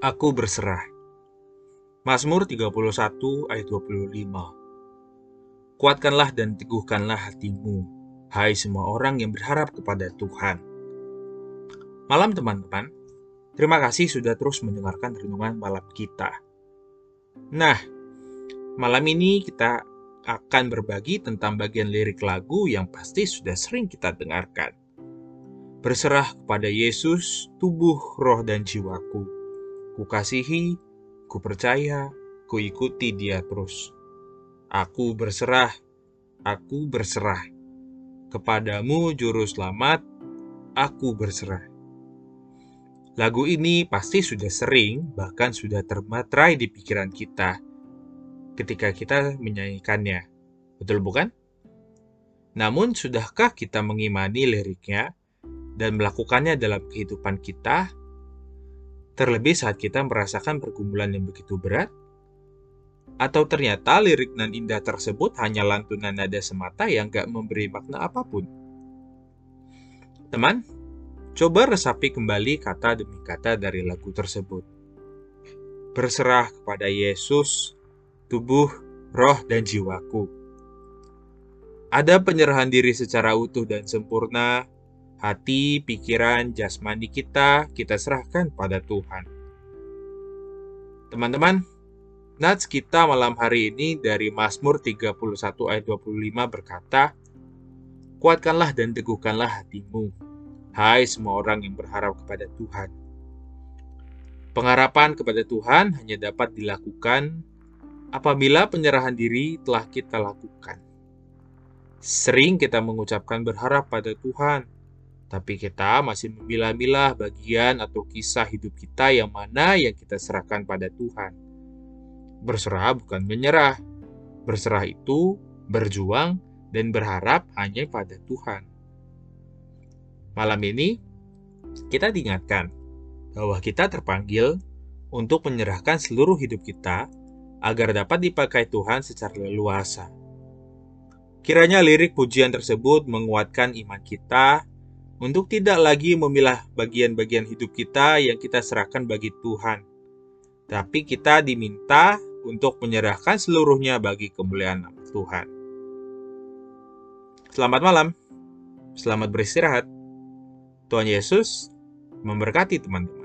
Aku berserah. Mazmur 31 ayat 25. Kuatkanlah dan teguhkanlah hatimu, hai semua orang yang berharap kepada Tuhan. Malam teman-teman, terima kasih sudah terus mendengarkan renungan malam kita. Nah, malam ini kita akan berbagi tentang bagian lirik lagu yang pasti sudah sering kita dengarkan. Berserah kepada Yesus, tubuh, roh, dan jiwaku Ku kasihi, ku percaya, ku ikuti dia terus. Aku berserah, aku berserah. Kepadamu juru selamat, aku berserah. Lagu ini pasti sudah sering, bahkan sudah termatrai di pikiran kita ketika kita menyanyikannya. Betul bukan? Namun, sudahkah kita mengimani liriknya dan melakukannya dalam kehidupan kita Terlebih saat kita merasakan pergumulan yang begitu berat, atau ternyata lirik nan indah tersebut hanya lantunan nada semata yang gak memberi makna apa pun. Teman, coba resapi kembali kata demi kata dari lagu tersebut. Berserah kepada Yesus, tubuh, roh, dan jiwaku. Ada penyerahan diri secara utuh dan sempurna hati, pikiran, jasmani kita, kita serahkan pada Tuhan. Teman-teman, nats kita malam hari ini dari Mazmur 31 ayat 25 berkata, Kuatkanlah dan teguhkanlah hatimu, hai semua orang yang berharap kepada Tuhan. Pengharapan kepada Tuhan hanya dapat dilakukan apabila penyerahan diri telah kita lakukan. Sering kita mengucapkan berharap pada Tuhan, tapi kita masih memilah-milah bagian atau kisah hidup kita yang mana yang kita serahkan pada Tuhan. Berserah bukan menyerah. Berserah itu berjuang dan berharap hanya pada Tuhan. Malam ini, kita diingatkan bahwa kita terpanggil untuk menyerahkan seluruh hidup kita agar dapat dipakai Tuhan secara leluasa. Kiranya lirik pujian tersebut menguatkan iman kita untuk tidak lagi memilah bagian-bagian hidup kita yang kita serahkan bagi Tuhan. Tapi kita diminta untuk menyerahkan seluruhnya bagi kemuliaan Tuhan. Selamat malam. Selamat beristirahat. Tuhan Yesus memberkati teman-teman.